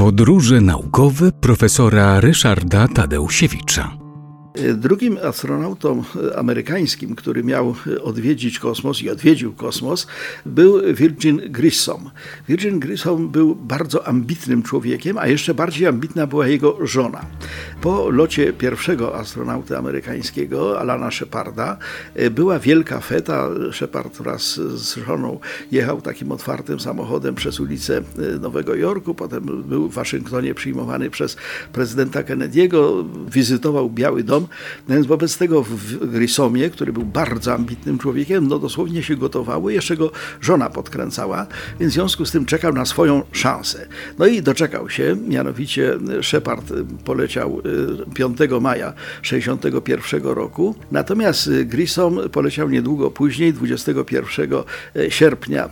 Podróże naukowe profesora Ryszarda Tadeusiewicza. Drugim astronautą amerykańskim, który miał odwiedzić kosmos i odwiedził kosmos, był Virgin Grissom. Virgin Grissom był bardzo ambitnym człowiekiem, a jeszcze bardziej ambitna była jego żona. Po locie pierwszego astronauty amerykańskiego, Alana Sheparda, była wielka feta. Shepard wraz z żoną jechał takim otwartym samochodem przez ulicę Nowego Jorku, potem był w Waszyngtonie przyjmowany przez prezydenta Kennedy'ego, wizytował Biały Dom, no więc wobec tego w Grisomie, który był bardzo ambitnym człowiekiem, no dosłownie się gotowało, jeszcze go żona podkręcała, więc w związku z tym czekał na swoją szansę. No i doczekał się, mianowicie Shepard poleciał 5 y, maja 61 roku, natomiast Grissom poleciał niedługo później, 21 y, sierpnia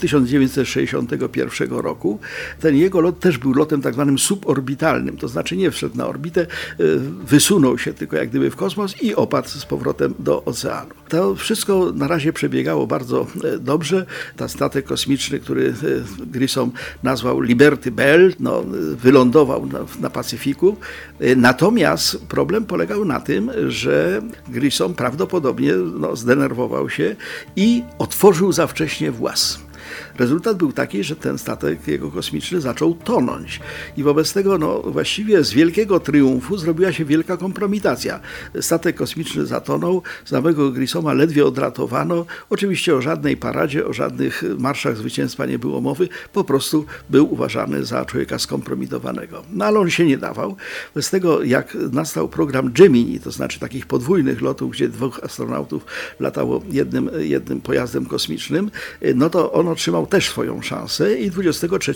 1961 y, roku. Ten jego lot też był lotem tak zwanym suborbitalnym, to znaczy nie wszedł na orbitę, wysunął się tylko jak gdyby w kosmos i opadł z powrotem do oceanu. To wszystko na razie przebiegało bardzo e, dobrze. Ten statek kosmiczny, który e, Grissom nazwał Liberty Bell, no, wylądował na, na Pacyfiku. E, natomiast problem polegał na tym, że Grissom prawdopodobnie no, zdenerwował się i otworzył za wcześnie włas. Rezultat był taki, że ten statek jego kosmiczny zaczął tonąć i wobec tego no, właściwie z wielkiego triumfu zrobiła się wielka kompromitacja. Statek kosmiczny zatonął, samego Grissoma ledwie odratowano. Oczywiście o żadnej paradzie, o żadnych marszach zwycięstwa nie było mowy, po prostu był uważany za człowieka skompromitowanego. No ale on się nie dawał. Bez tego jak nastał program Gemini, to znaczy takich podwójnych lotów, gdzie dwóch astronautów latało jednym, jednym pojazdem kosmicznym, no to on otrzymał też swoją szansę i 23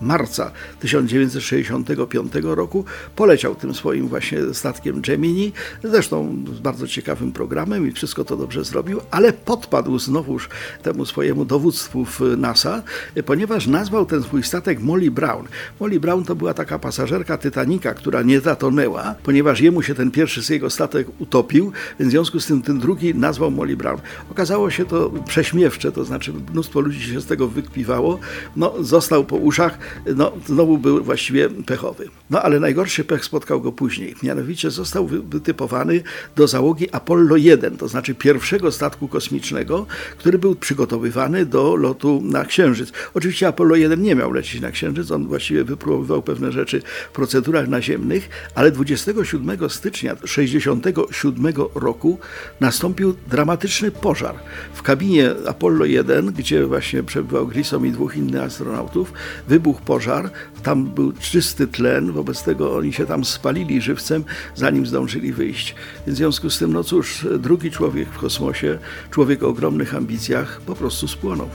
marca 1965 roku poleciał tym swoim właśnie statkiem Gemini, zresztą z bardzo ciekawym programem i wszystko to dobrze zrobił, ale podpadł znowuż temu swojemu dowództwu w NASA, ponieważ nazwał ten swój statek Molly Brown. Molly Brown to była taka pasażerka Titanica, która nie zatonęła, ponieważ jemu się ten pierwszy z jego statek utopił, więc w związku z tym ten drugi nazwał Molly Brown. Okazało się to prześmiewcze, to znaczy mnóstwo ludzi się z tego wykpiwało, no został po uszach, no znowu był właściwie pechowy. No ale najgorszy pech spotkał go później, mianowicie został wytypowany do załogi Apollo 1, to znaczy pierwszego statku kosmicznego, który był przygotowywany do lotu na Księżyc. Oczywiście Apollo 1 nie miał lecieć na Księżyc, on właściwie wypróbował pewne rzeczy w procedurach naziemnych, ale 27 stycznia 1967 roku nastąpił dramatyczny pożar w kabinie Apollo 1, gdzie właśnie przebywał Grissom i dwóch innych astronautów, wybuchł pożar, tam był czysty tlen, wobec tego oni się tam spalili żywcem, zanim zdążyli wyjść. Więc w związku z tym, no cóż, drugi człowiek w kosmosie, człowiek o ogromnych ambicjach, po prostu spłonął.